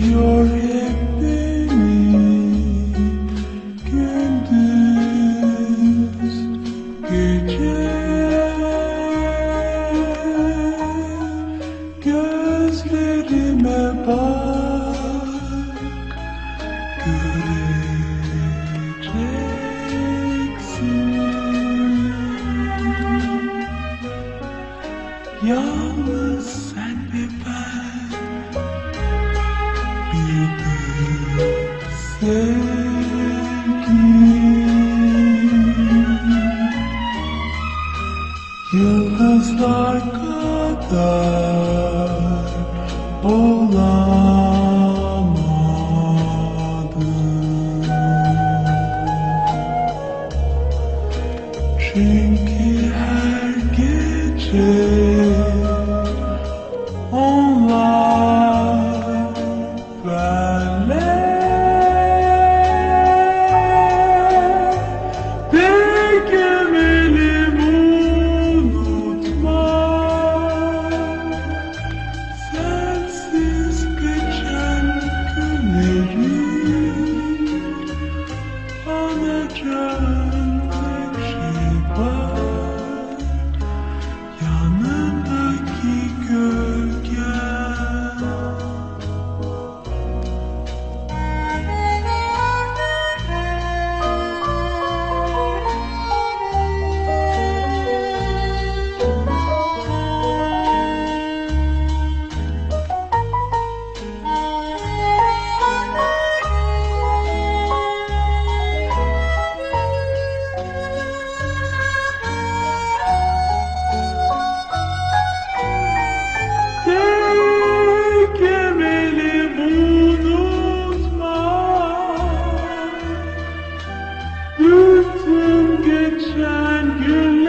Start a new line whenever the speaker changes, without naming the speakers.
Hep beni gündüz gece. Gözlerime bak göreceksin. Yalnız sen ve ben Yıldızlar kadar olamadım. Çünkü her gece gecen gün